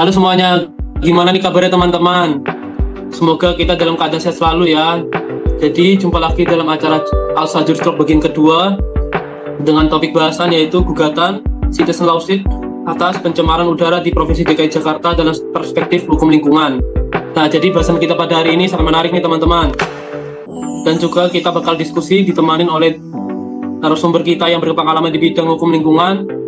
Halo semuanya, gimana nih kabarnya teman-teman? Semoga kita dalam keadaan sehat selalu ya. Jadi jumpa lagi dalam acara Al Sajur Talk bagian kedua dengan topik bahasan yaitu gugatan Citizen Lawsuit atas pencemaran udara di Provinsi DKI Jakarta dalam perspektif hukum lingkungan. Nah, jadi bahasan kita pada hari ini sangat menarik nih teman-teman. Dan juga kita bakal diskusi ditemani oleh narasumber kita yang berpengalaman di bidang hukum lingkungan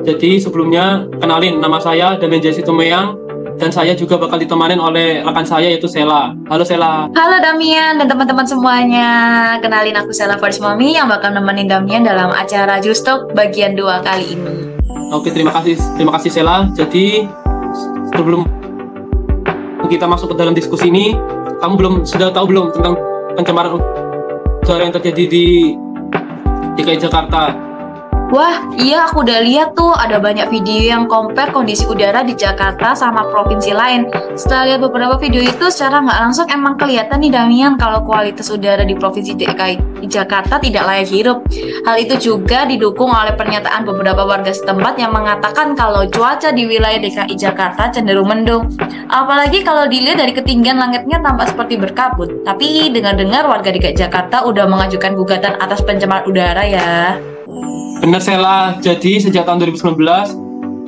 jadi sebelumnya kenalin nama saya Damian Jesse Tumeyang dan saya juga bakal ditemani oleh rekan saya yaitu Sela. Halo Sela. Halo Damian dan teman-teman semuanya. Kenalin aku Sela First Mommy yang bakal nemenin Damian dalam acara Justok bagian 2 kali ini. Oke, terima kasih. Terima kasih Sela. Jadi sebelum kita masuk ke dalam diskusi ini, kamu belum sudah tahu belum tentang pencemaran udara yang terjadi di DKI Jakarta? Wah, iya aku udah lihat tuh ada banyak video yang compare kondisi udara di Jakarta sama provinsi lain. Setelah lihat beberapa video itu secara nggak langsung emang kelihatan nih Damian kalau kualitas udara di provinsi DKI Jakarta tidak layak hidup. Hal itu juga didukung oleh pernyataan beberapa warga setempat yang mengatakan kalau cuaca di wilayah DKI Jakarta cenderung mendung. Apalagi kalau dilihat dari ketinggian langitnya tampak seperti berkabut. Tapi dengar-dengar warga DKI Jakarta udah mengajukan gugatan atas pencemaran udara ya. Benar Sela, jadi sejak tahun 2019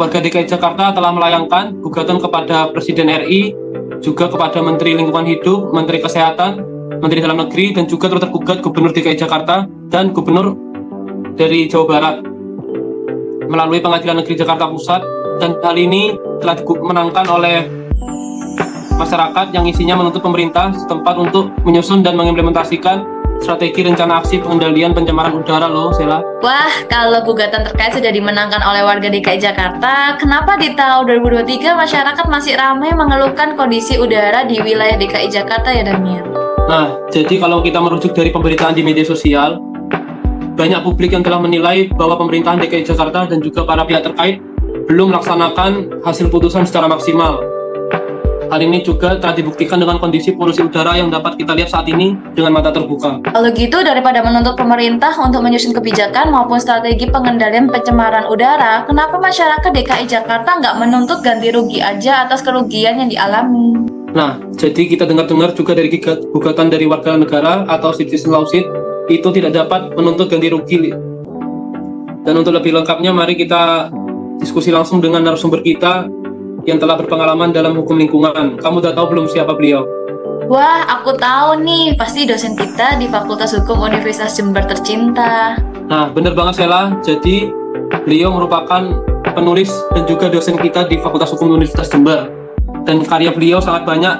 warga DKI Jakarta telah melayangkan gugatan kepada Presiden RI, juga kepada Menteri Lingkungan Hidup, Menteri Kesehatan, Menteri Dalam Negeri, dan juga terus tergugat Gubernur DKI Jakarta dan Gubernur dari Jawa Barat. Melalui Pengadilan Negeri Jakarta Pusat dan hal ini telah dimenangkan oleh masyarakat yang isinya menuntut pemerintah setempat untuk menyusun dan mengimplementasikan strategi rencana aksi pengendalian pencemaran udara loh, Sela. Wah, kalau gugatan terkait sudah dimenangkan oleh warga DKI Jakarta, kenapa di tahun 2023 masyarakat masih ramai mengeluhkan kondisi udara di wilayah DKI Jakarta ya, Damian? Nah, jadi kalau kita merujuk dari pemberitaan di media sosial, banyak publik yang telah menilai bahwa pemerintahan DKI Jakarta dan juga para pihak terkait belum melaksanakan hasil putusan secara maksimal Hal ini juga telah dibuktikan dengan kondisi polusi udara yang dapat kita lihat saat ini dengan mata terbuka. Kalau gitu, daripada menuntut pemerintah untuk menyusun kebijakan maupun strategi pengendalian pencemaran udara, kenapa masyarakat DKI Jakarta nggak menuntut ganti rugi aja atas kerugian yang dialami? Nah, jadi kita dengar-dengar juga dari gugatan dari warga negara atau citizen lawsuit itu tidak dapat menuntut ganti rugi. Dan untuk lebih lengkapnya, mari kita diskusi langsung dengan narasumber kita yang telah berpengalaman dalam hukum lingkungan. Kamu udah tahu belum siapa beliau? Wah, aku tahu nih. Pasti dosen kita di Fakultas Hukum Universitas Jember tercinta. Nah, bener banget Sela. Jadi, beliau merupakan penulis dan juga dosen kita di Fakultas Hukum Universitas Jember. Dan karya beliau sangat banyak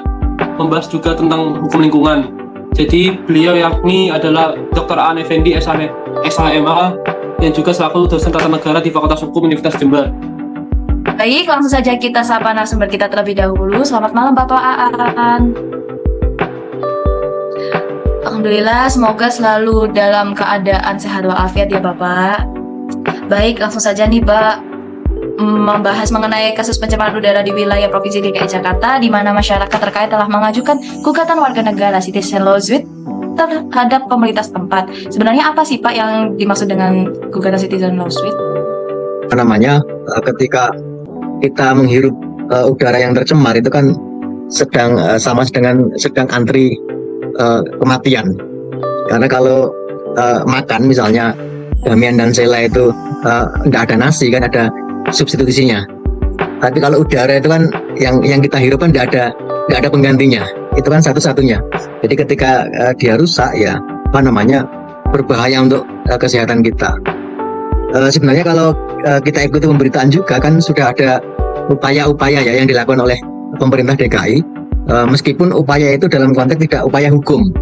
membahas juga tentang hukum lingkungan. Jadi, beliau yakni adalah Dr. An Effendi SHMA yang juga selaku dosen tata negara di Fakultas Hukum Universitas Jember. Baik, langsung saja kita sapa narasumber kita terlebih dahulu. Selamat malam Bapak Aan. Alhamdulillah, semoga selalu dalam keadaan sehat walafiat ya Bapak. Baik, langsung saja nih Pak membahas mengenai kasus pencemaran udara di wilayah Provinsi DKI Jakarta di mana masyarakat terkait telah mengajukan gugatan warga negara citizen lawsuit terhadap pemerintah setempat. Sebenarnya apa sih Pak yang dimaksud dengan gugatan citizen lawsuit? Namanya eh, ketika kita menghirup uh, udara yang tercemar itu kan sedang uh, sama dengan sedang antri uh, kematian. Karena kalau uh, makan misalnya Damian dan Sela itu tidak uh, ada nasi kan ada substitusinya. Tapi kalau udara itu kan yang yang kita hirup kan tidak ada tidak ada penggantinya. Itu kan satu-satunya. Jadi ketika uh, dia rusak ya apa namanya berbahaya untuk uh, kesehatan kita. Uh, sebenarnya kalau uh, kita ikuti pemberitaan juga kan sudah ada upaya-upaya ya yang dilakukan oleh pemerintah DKI uh, meskipun upaya itu dalam konteks tidak upaya hukum.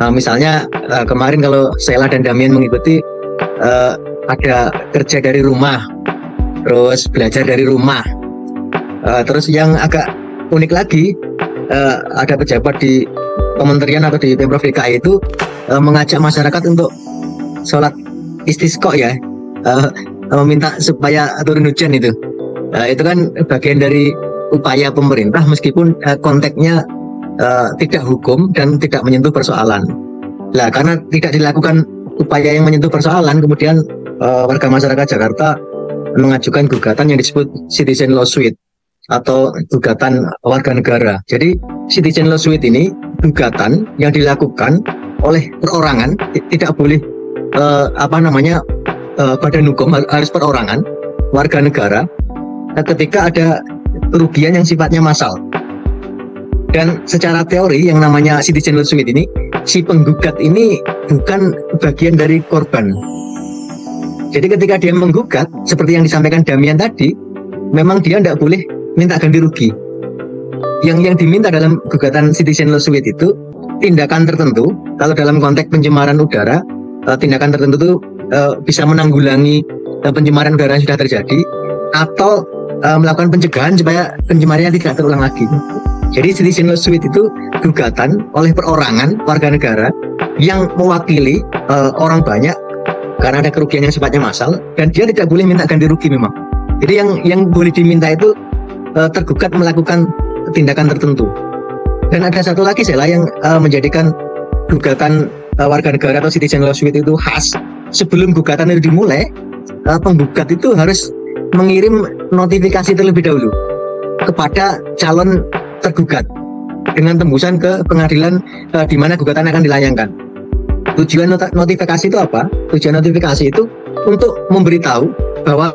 Uh, misalnya uh, kemarin kalau Sela dan Damian mengikuti uh, ada kerja dari rumah terus belajar dari rumah. Uh, terus yang agak unik lagi uh, ada pejabat di kementerian atau di pemprov DKI itu uh, mengajak masyarakat untuk sholat istisqo ya. Uh, meminta supaya turun hujan itu uh, itu kan bagian dari upaya pemerintah meskipun uh, konteksnya uh, tidak hukum dan tidak menyentuh persoalan. Nah, karena tidak dilakukan upaya yang menyentuh persoalan, kemudian uh, warga masyarakat Jakarta mengajukan gugatan yang disebut citizen lawsuit. atau gugatan warga negara. Jadi citizen lawsuit ini gugatan yang dilakukan oleh perorangan tidak boleh uh, apa namanya uh, badan hukum harus perorangan warga negara nah, ketika ada kerugian yang sifatnya massal. Dan secara teori yang namanya citizen lawsuit ini si penggugat ini bukan bagian dari korban. Jadi ketika dia menggugat seperti yang disampaikan Damian tadi, memang dia tidak boleh minta ganti rugi. Yang yang diminta dalam gugatan citizen lawsuit itu tindakan tertentu. Kalau dalam konteks pencemaran udara, uh, tindakan tertentu itu uh, bisa menanggulangi uh, pencemaran udara yang sudah terjadi atau uh, melakukan pencegahan supaya pencemarannya tidak terulang lagi. Jadi citizen lawsuit itu gugatan oleh perorangan warga negara yang mewakili uh, orang banyak karena ada kerugian yang sifatnya massal dan dia tidak boleh minta ganti rugi memang. Jadi yang yang boleh diminta itu uh, tergugat melakukan tindakan tertentu. Dan ada satu lagi saya yang uh, menjadikan gugatan uh, warga negara atau citizen lawsuit itu khas. Sebelum gugatan itu dimulai, uh, penggugat itu harus mengirim notifikasi terlebih dahulu kepada calon tergugat dengan tembusan ke pengadilan uh, di mana gugatan akan dilayangkan. Tujuan not notifikasi itu apa? Tujuan notifikasi itu untuk memberitahu bahwa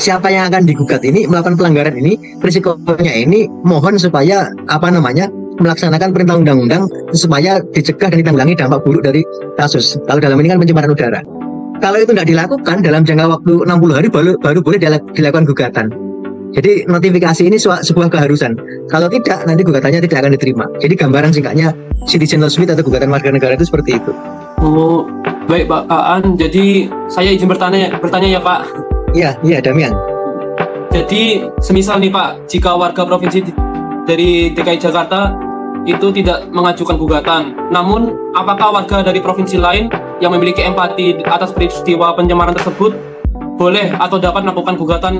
siapa yang akan digugat ini melakukan pelanggaran ini risikonya ini mohon supaya apa namanya melaksanakan perintah undang-undang supaya dicegah dan ditanggulangi dampak buruk dari kasus. Kalau dalam ini kan pencemaran udara. Kalau itu tidak dilakukan dalam jangka waktu 60 hari baru, baru boleh dilakukan gugatan. Jadi notifikasi ini sebuah keharusan. Kalau tidak, nanti gugatannya tidak akan diterima. Jadi gambaran singkatnya citizen lawsuit atau gugatan warga negara itu seperti itu. Oh, baik Pak Aan. Jadi saya izin bertanya, bertanya ya Pak. Iya, iya Damian. Jadi semisal nih Pak, jika warga provinsi dari DKI Jakarta itu tidak mengajukan gugatan, namun apakah warga dari provinsi lain yang memiliki empati atas peristiwa pencemaran tersebut boleh atau dapat melakukan gugatan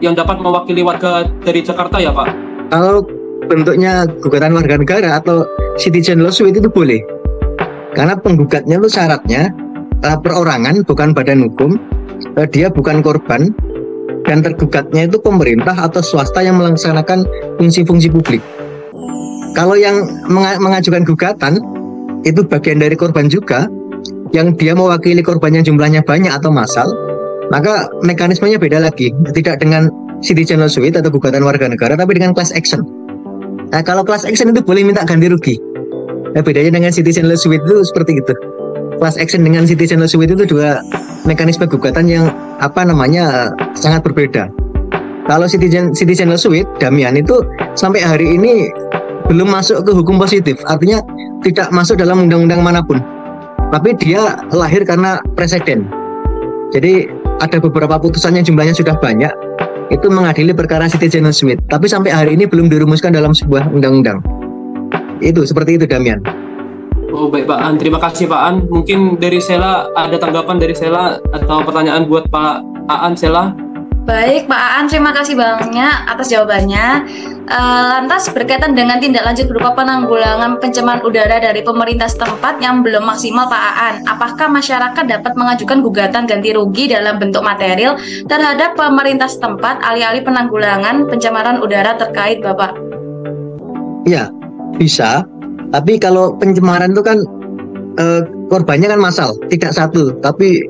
yang dapat mewakili warga dari Jakarta ya Pak? Kalau bentuknya gugatan warga negara atau citizen lawsuit itu boleh. Karena penggugatnya itu syaratnya uh, perorangan bukan badan hukum uh, dia bukan korban dan tergugatnya itu pemerintah atau swasta yang melaksanakan fungsi-fungsi publik. Kalau yang mengajukan gugatan itu bagian dari korban juga, yang dia mewakili korban yang jumlahnya banyak atau massal, maka mekanismenya beda lagi, tidak dengan citizen lawsuit atau gugatan warga negara, tapi dengan class action. Nah, kalau class action itu boleh minta ganti rugi. Nah, bedanya dengan citizen lawsuit itu seperti itu class action dengan citizen lawsuit itu dua mekanisme gugatan yang apa namanya sangat berbeda. Kalau citizen citizen lawsuit Damian itu sampai hari ini belum masuk ke hukum positif, artinya tidak masuk dalam undang-undang mana pun. Tapi dia lahir karena presiden. Jadi ada beberapa putusan yang jumlahnya sudah banyak itu mengadili perkara citizen lawsuit, tapi sampai hari ini belum dirumuskan dalam sebuah undang-undang. Itu seperti itu Damian. Oh baik Pak An, terima kasih Pak An. Mungkin dari Sela ada tanggapan dari Sela atau pertanyaan buat Pak Aan Sela? Baik Pak Aan, terima kasih banyak atas jawabannya. Uh, lantas berkaitan dengan tindak lanjut berupa penanggulangan pencemaran udara dari pemerintah setempat yang belum maksimal Pak Aan, apakah masyarakat dapat mengajukan gugatan ganti rugi dalam bentuk material terhadap pemerintah setempat alih-alih penanggulangan pencemaran udara terkait Bapak? Ya, bisa tapi kalau pencemaran itu kan eh, korbannya kan massal, tidak satu, tapi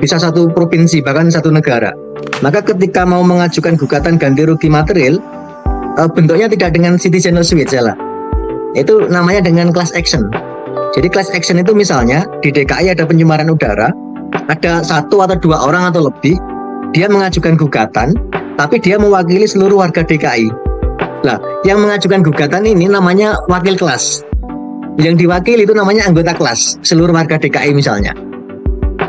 bisa satu provinsi bahkan satu negara. Maka ketika mau mengajukan gugatan ganti rugi material, eh, bentuknya tidak dengan citizen lawsuit salah. Itu namanya dengan class action. Jadi class action itu misalnya di DKI ada pencemaran udara, ada satu atau dua orang atau lebih, dia mengajukan gugatan, tapi dia mewakili seluruh warga DKI. Nah, yang mengajukan gugatan ini namanya wakil kelas yang diwakili itu namanya anggota kelas seluruh warga DKI misalnya.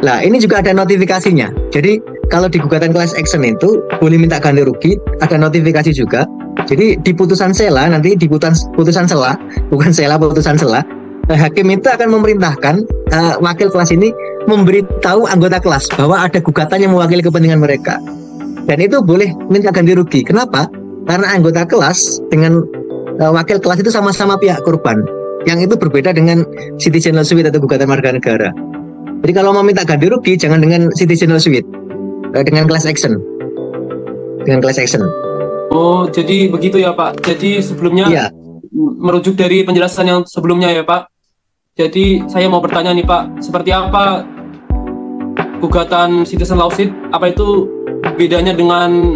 Nah ini juga ada notifikasinya. Jadi kalau di gugatan kelas action itu boleh minta ganti rugi, ada notifikasi juga. Jadi di putusan sela nanti di putusan putusan sela, bukan sela putusan sela, nah, hakim itu akan memerintahkan uh, wakil kelas ini memberitahu anggota kelas bahwa ada gugatan yang mewakili kepentingan mereka. Dan itu boleh minta ganti rugi. Kenapa? Karena anggota kelas dengan uh, wakil kelas itu sama-sama pihak korban yang itu berbeda dengan citizen lawsuit atau gugatan warga negara. Jadi kalau mau minta ganti rugi jangan dengan citizen lawsuit, eh, dengan class action. Dengan class action. Oh, jadi begitu ya Pak. Jadi sebelumnya Iya, merujuk dari penjelasan yang sebelumnya ya Pak. Jadi saya mau bertanya nih Pak, seperti apa gugatan citizen lawsuit? Apa itu bedanya dengan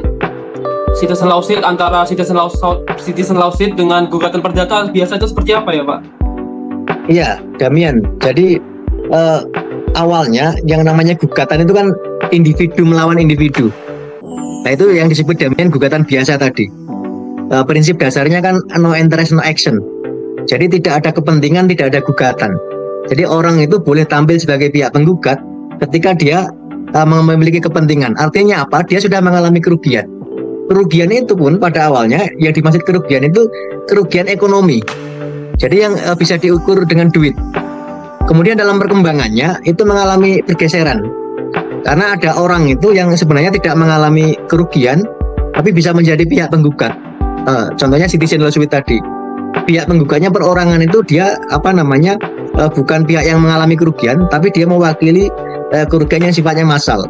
citizen lawsuit antara citizen lawsuit, citizen lawsuit dengan gugatan perdata biasa itu seperti apa ya Pak? iya, Damian. Jadi eh, awalnya yang namanya gugatan itu kan individu melawan individu. Nah itu yang disebut Damian gugatan biasa tadi. Eh, prinsip dasarnya kan no interest no action. Jadi tidak ada kepentingan, tidak ada gugatan. Jadi orang itu boleh tampil sebagai pihak penggugat ketika dia eh, memiliki kepentingan. Artinya apa? Dia sudah mengalami kerugian. Kerugian itu pun pada awalnya yang dimaksud kerugian itu kerugian ekonomi. Jadi yang eh, bisa diukur dengan duit. Kemudian dalam perkembangannya itu mengalami pergeseran. Karena ada orang itu yang sebenarnya tidak mengalami kerugian tapi bisa menjadi pihak penggugat. Eh, contohnya citizen lawsuit tadi. Pihak penggugatnya perorangan itu dia apa namanya eh, bukan pihak yang mengalami kerugian tapi dia mewakili eh, kerugian yang sifatnya massal.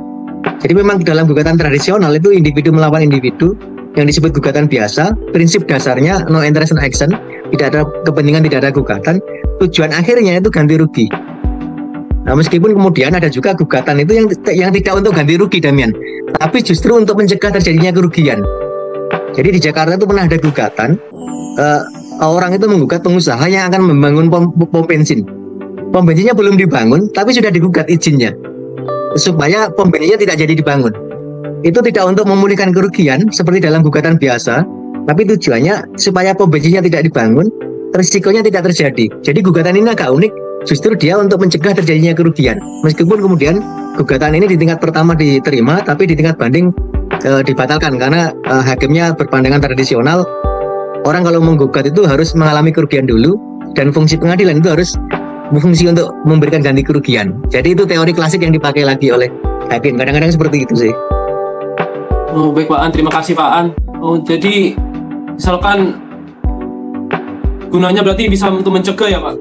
Jadi memang dalam gugatan tradisional itu individu melawan individu yang disebut gugatan biasa, prinsip dasarnya no interest no action, tidak ada kepentingan, tidak ada gugatan. Tujuan akhirnya itu ganti rugi. Nah, meskipun kemudian ada juga gugatan itu yang yang tidak untuk ganti rugi, Damian, tapi justru untuk mencegah terjadinya kerugian. Jadi di Jakarta itu pernah ada gugatan, eh, orang itu menggugat pengusaha yang akan membangun pom, pom bensin. Pom bensinnya belum dibangun, tapi sudah digugat izinnya, supaya pom bensinnya tidak jadi dibangun. Itu tidak untuk memulihkan kerugian seperti dalam gugatan biasa, tapi tujuannya supaya pom bensinnya tidak dibangun, risikonya tidak terjadi. Jadi gugatan ini agak unik, justru dia untuk mencegah terjadinya kerugian. Meskipun kemudian gugatan ini di tingkat pertama diterima, tapi di tingkat banding eh, dibatalkan karena eh, hakimnya berpandangan tradisional. Orang kalau menggugat itu harus mengalami kerugian dulu, dan fungsi pengadilan itu harus berfungsi untuk memberikan ganti kerugian. Jadi itu teori klasik yang dipakai lagi oleh hakim. Kadang-kadang seperti itu sih. Oh, baik Pak An, terima kasih Pak An. Oh, jadi misalkan gunanya berarti bisa untuk mencegah ya Pak?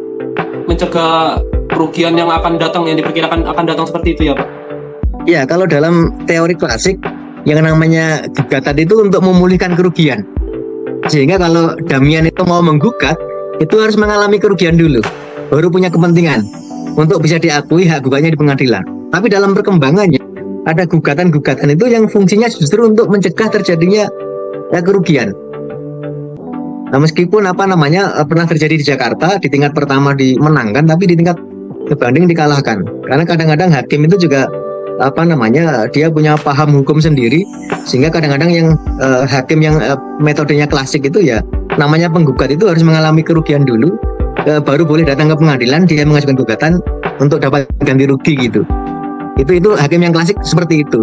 Mencegah kerugian yang akan datang, yang diperkirakan akan datang seperti itu ya Pak? Ya, kalau dalam teori klasik yang namanya gugatan itu untuk memulihkan kerugian. Sehingga kalau Damian itu mau menggugat, itu harus mengalami kerugian dulu, baru punya kepentingan untuk bisa diakui hak gugatnya di pengadilan. Tapi dalam perkembangannya ada gugatan-gugatan itu yang fungsinya justru untuk mencegah terjadinya ya, kerugian. Nah, meskipun apa namanya eh, pernah terjadi di Jakarta di tingkat pertama dimenangkan, tapi di tingkat kebanding dikalahkan. Karena kadang-kadang hakim itu juga apa namanya dia punya paham hukum sendiri sehingga kadang-kadang yang eh, hakim yang eh, metodenya klasik itu ya namanya penggugat itu harus mengalami kerugian dulu eh, baru boleh datang ke pengadilan dia mengajukan gugatan untuk dapat ganti rugi gitu itu itu hakim yang klasik seperti itu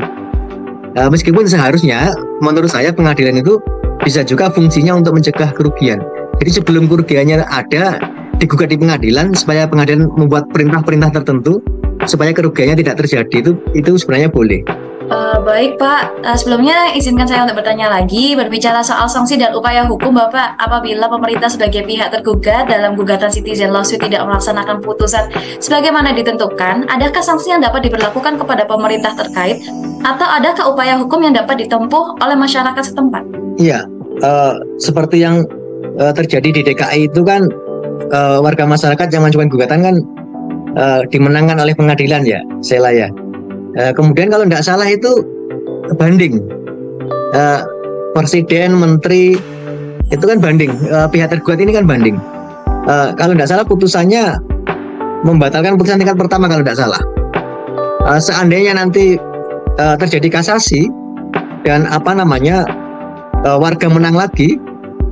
Eh, meskipun seharusnya menurut saya pengadilan itu bisa juga fungsinya untuk mencegah kerugian jadi sebelum kerugiannya ada digugat di pengadilan supaya pengadilan membuat perintah-perintah tertentu supaya kerugiannya tidak terjadi itu itu sebenarnya boleh. Eh, baik Pak, Eh, sebelumnya izinkan saya untuk bertanya lagi berbicara soal sanksi dan upaya hukum Bapak apabila pemerintah sebagai pihak tergugat dalam gugatan citizen lawsuit tidak melaksanakan putusan sebagaimana ditentukan, adakah sanksi yang dapat diberlakukan kepada pemerintah terkait atau adakah upaya hukum yang dapat ditempuh oleh masyarakat setempat? Iya, eh, seperti yang eh, terjadi di DKI itu kan eh, warga masyarakat yang mengajukan gugatan kan eh, dimenangkan oleh pengadilan ya, Sela ya. Eh, kemudian kalau tidak salah itu banding, Eh, presiden, menteri itu kan banding, Eh, pihak tergugat ini kan banding. Eh, kalau tidak salah putusannya membatalkan putusan tingkat pertama kalau tidak salah. Eh, seandainya nanti eh, terjadi kasasi dan apa namanya eh, warga menang lagi,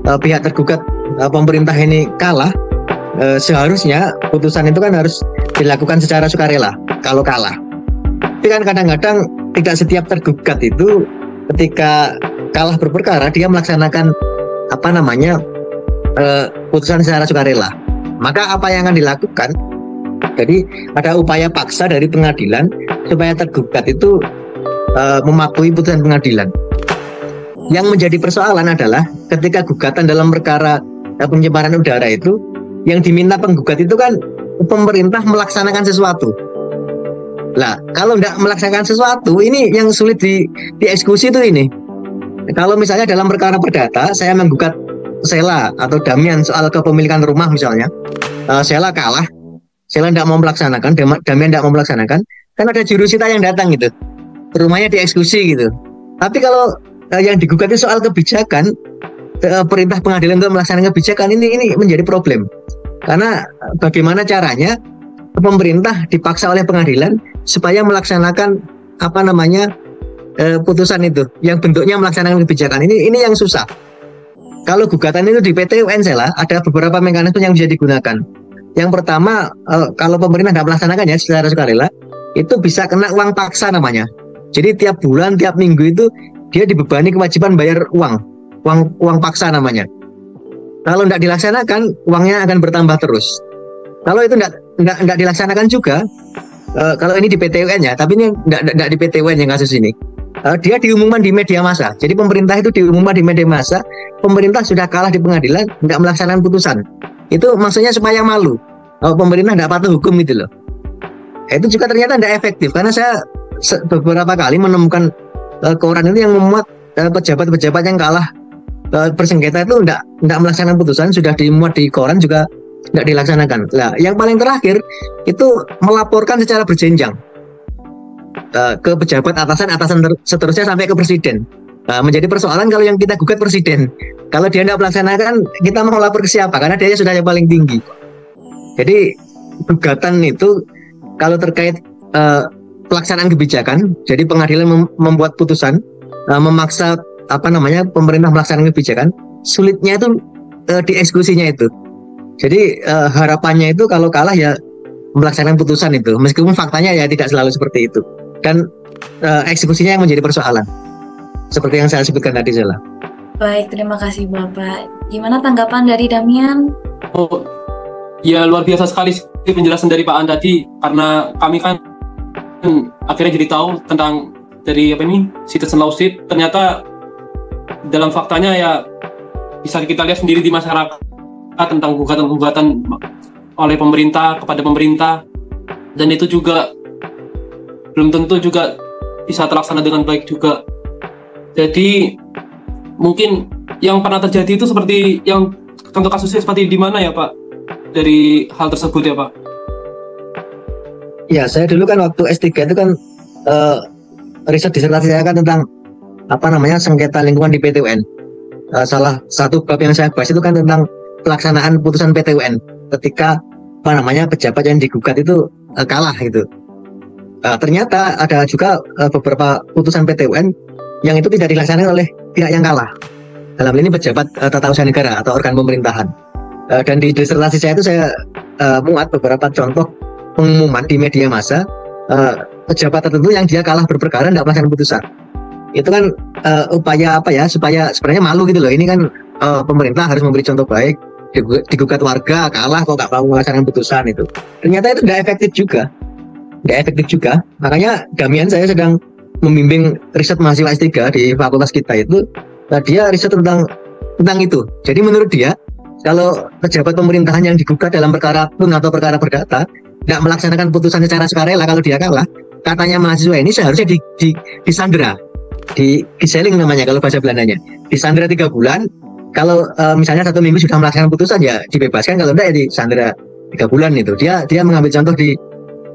eh, pihak tergugat eh, pemerintah ini kalah, eh, seharusnya putusan itu kan harus dilakukan secara sukarela kalau kalah. Kan kadang-kadang tidak setiap tergugat itu ketika kalah berperkara dia melaksanakan apa namanya eh, putusan secara sukarela. Maka apa yang akan dilakukan? Jadi ada upaya paksa dari pengadilan supaya tergugat itu eh, mematuhi putusan pengadilan. Yang menjadi persoalan adalah ketika gugatan dalam perkara eh, pencemaran udara itu yang diminta penggugat itu kan pemerintah melaksanakan sesuatu. Lah, kalau tidak melaksanakan sesuatu, ini yang sulit di dieksekusi itu ini. kalau misalnya dalam perkara perdata saya menggugat Sela atau Damian soal kepemilikan rumah misalnya, uh, Sela kalah, Sela tidak mau melaksanakan, Damian tidak mau melaksanakan, kan ada jurusita yang datang gitu, rumahnya dieksekusi gitu. Tapi kalau uh, yang digugat itu soal kebijakan, uh, perintah pengadilan untuk melaksanakan kebijakan ini ini menjadi problem. Karena bagaimana caranya pemerintah dipaksa oleh pengadilan supaya melaksanakan apa namanya uh, putusan itu yang bentuknya melaksanakan kebijakan ini ini yang susah. Kalau gugatan itu di PT UN lah ada beberapa mekanisme yang bisa digunakan. Yang pertama, uh, kalau pemerintah tidak melaksanakannya secara sukarela, itu bisa kena uang paksa namanya. Jadi tiap bulan, tiap minggu itu dia dibebani kewajiban bayar uang, uang uang paksa namanya. Kalau tidak dilaksanakan, uangnya akan bertambah terus. Kalau itu tidak tidak dilaksanakan juga, uh, kalau ini di PT UN ya, tapi ini tidak di PT UN yang kasus ini. Uh, dia diumumkan di media massa. Jadi pemerintah itu diumumkan di media massa, pemerintah sudah kalah di pengadilan, tidak melaksanakan putusan. Itu maksudnya supaya malu. Uh, pemerintah tidak patuh hukum itu loh. Itu juga ternyata tidak efektif karena saya beberapa kali menemukan uh, koran itu yang memuat pejabat-pejabat uh, yang kalah uh, bersengketa itu tidak tidak melaksanakan putusan sudah dimuat di koran juga tidak dilaksanakan. Nah, yang paling terakhir itu melaporkan secara berjenjang uh, ke pejabat atasan atasan seterusnya sampai ke presiden. Uh, menjadi persoalan kalau yang kita gugat presiden. Kalau dia tidak melaksanakan, kita mau lapor ke siapa? Karena dia sudah yang paling tinggi. Jadi gugatan itu kalau terkait uh, pelaksanaan kebijakan, jadi pengadilan mem membuat putusan uh, memaksa apa namanya pemerintah melaksanakan kebijakan, sulitnya itu uh, dieksekusinya itu. Jadi uh, harapannya itu kalau kalah ya melaksanakan putusan itu, meskipun faktanya ya tidak selalu seperti itu. Dan uh, eksekusinya yang menjadi persoalan. Seperti yang saya sebutkan tadi, Zela. Baik, terima kasih Bapak. Gimana tanggapan dari Damian? Oh, ya luar biasa sekali penjelasan dari Pak An tadi karena kami kan hmm, akhirnya jadi tahu tentang dari apa ini citizen lawsuit ternyata dalam faktanya ya bisa kita lihat sendiri di masyarakat tentang gugatan-gugatan oleh pemerintah kepada pemerintah. Dan itu juga belum tentu juga bisa terlaksana dengan baik juga. Jadi mungkin yang pernah terjadi itu seperti yang contoh kasusnya seperti di mana ya Pak? Dari hal tersebut ya Pak? Ya, saya dulu kan waktu S3 itu kan uh, riset disertasi saya kan tentang apa namanya sengketa lingkungan di PTUN. Uh, eh, salah satu bab yang saya bahas itu kan tentang pelaksanaan putusan PTUN ketika apa namanya pejabat yang digugat itu uh, kalah gitu. Uh, ternyata ada juga uh, beberapa putusan PTUN yang itu tidak dilaksanakan oleh pihak yang kalah. Dalam ini pejabat uh, tata usaha negara atau organ pemerintahan. Uh, dan di disertasi saya itu saya uh, muat beberapa contoh pengumuman di media massa uh, pejabat tertentu yang dia kalah berperkara tidak melaksanakan putusan itu kan uh, upaya apa ya supaya sebenarnya malu gitu loh ini kan uh, pemerintah harus memberi contoh baik digugat warga kalah kok nggak mau melaksanakan putusan itu. Ternyata itu tidak efektif juga. Tidak efektif juga. Makanya Damian saya sedang membimbing riset mahasiswa S3 di fakultas kita itu. Nah dia riset tentang tentang itu. Jadi menurut dia kalau pejabat pemerintahan yang digugat dalam perkara pun atau perkara perdata nggak melaksanakan putusan secara sukarela kalau dia kalah katanya mahasiswa ini seharusnya di, di, disandra. Di giseling namanya kalau bahasa Belandanya. Disandra tiga bulan kalau uh, misalnya satu minggu sudah melaksanakan putusan ya dibebaskan. Kalau enggak ya disandra tiga bulan itu. Dia dia mengambil contoh di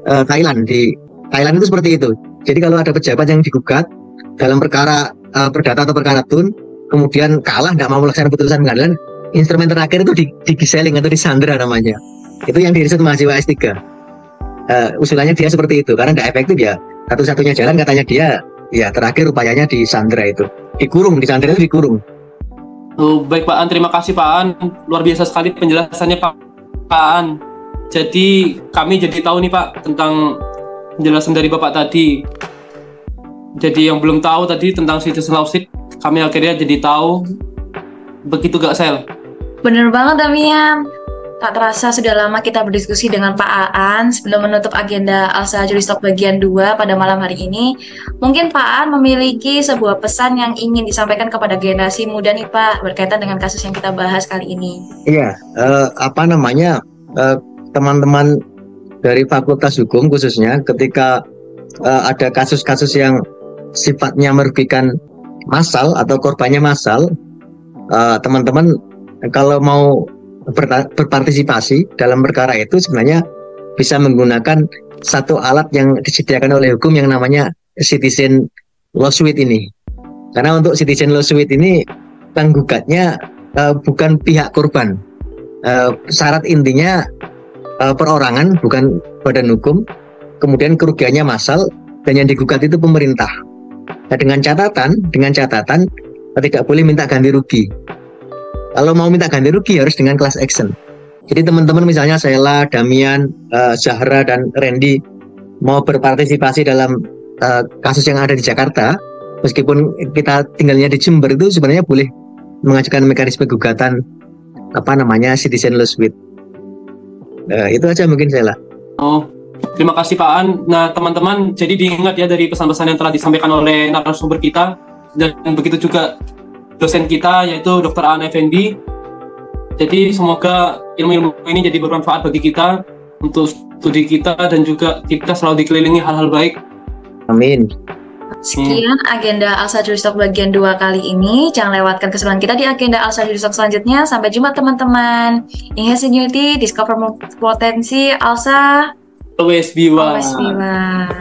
uh, Thailand. Di Thailand itu seperti itu. Jadi kalau ada pejabat yang digugat dalam perkara uh, perdata atau perkara tun kemudian kalah nggak mau melaksanakan putusan pengadilan instrumen terakhir itu di, di atau disandra namanya. Itu yang diriset mahasiswa S3 uh, usulannya dia seperti itu. Karena tidak efektif ya satu-satunya jalan katanya dia ya terakhir upayanya di Sandra itu. Dikurung di Sandra itu dikurung oh, baik Pak An. Terima kasih Pak An. Luar biasa sekali penjelasannya Pak Pak An. Jadi kami jadi tahu nih Pak tentang penjelasan dari Bapak tadi. Jadi yang belum tahu tadi tentang citizen lawsuit kami akhirnya jadi tahu. Begitu gak sel? Bener banget Damian Tak terasa sudah lama kita berdiskusi dengan Pak Aan sebelum menutup agenda Alsa Juristok bagian 2 pada malam hari ini. Mungkin Pak Aan memiliki sebuah pesan yang ingin disampaikan kepada generasi muda nih Pak berkaitan dengan kasus yang kita bahas kali ini. Iya, uh, apa namanya eh, teman-teman dari Fakultas Hukum khususnya ketika uh, ada kasus-kasus yang sifatnya merugikan massal atau korbannya massal, eh, teman-teman kalau mau berpartisipasi dalam perkara itu sebenarnya bisa menggunakan satu alat yang disediakan oleh hukum yang namanya citizen lawsuit ini. Karena untuk citizen lawsuit ini penggugatnya eh, bukan pihak korban. Eh, syarat intinya eh, perorangan bukan badan hukum. Kemudian kerugiannya massal dan yang digugat itu pemerintah. Nah, dengan catatan, dengan catatan tidak boleh minta ganti rugi. Kalau mau minta ganti rugi harus dengan class action. Jadi teman-teman misalnya Sela, Damian, eh, Zahra dan Randy mau berpartisipasi dalam eh, kasus yang ada di Jakarta, meskipun kita tinggalnya di Jember itu sebenarnya boleh mengajukan mekanisme gugatan apa namanya citizen lawsuit. Eh, itu aja mungkin Sela. Oh, terima kasih Pak An. Nah, teman-teman, jadi diingat ya dari pesan-pesan yang telah disampaikan oleh narasumber kita dan begitu juga dosen kita yaitu Dr. An Effendi. Jadi semoga ilmu-ilmu ini jadi bermanfaat bagi kita untuk studi kita dan juga kita selalu dikelilingi hal-hal baik. Amin. Sekian agenda Alsa Juristok bagian 2 kali ini. Jangan lewatkan kesempatan kita di agenda Alsa Juristok selanjutnya. Sampai jumpa teman-teman. Enhance Seniority, Discover Potensi, Alsa, Always be one. Always Be One.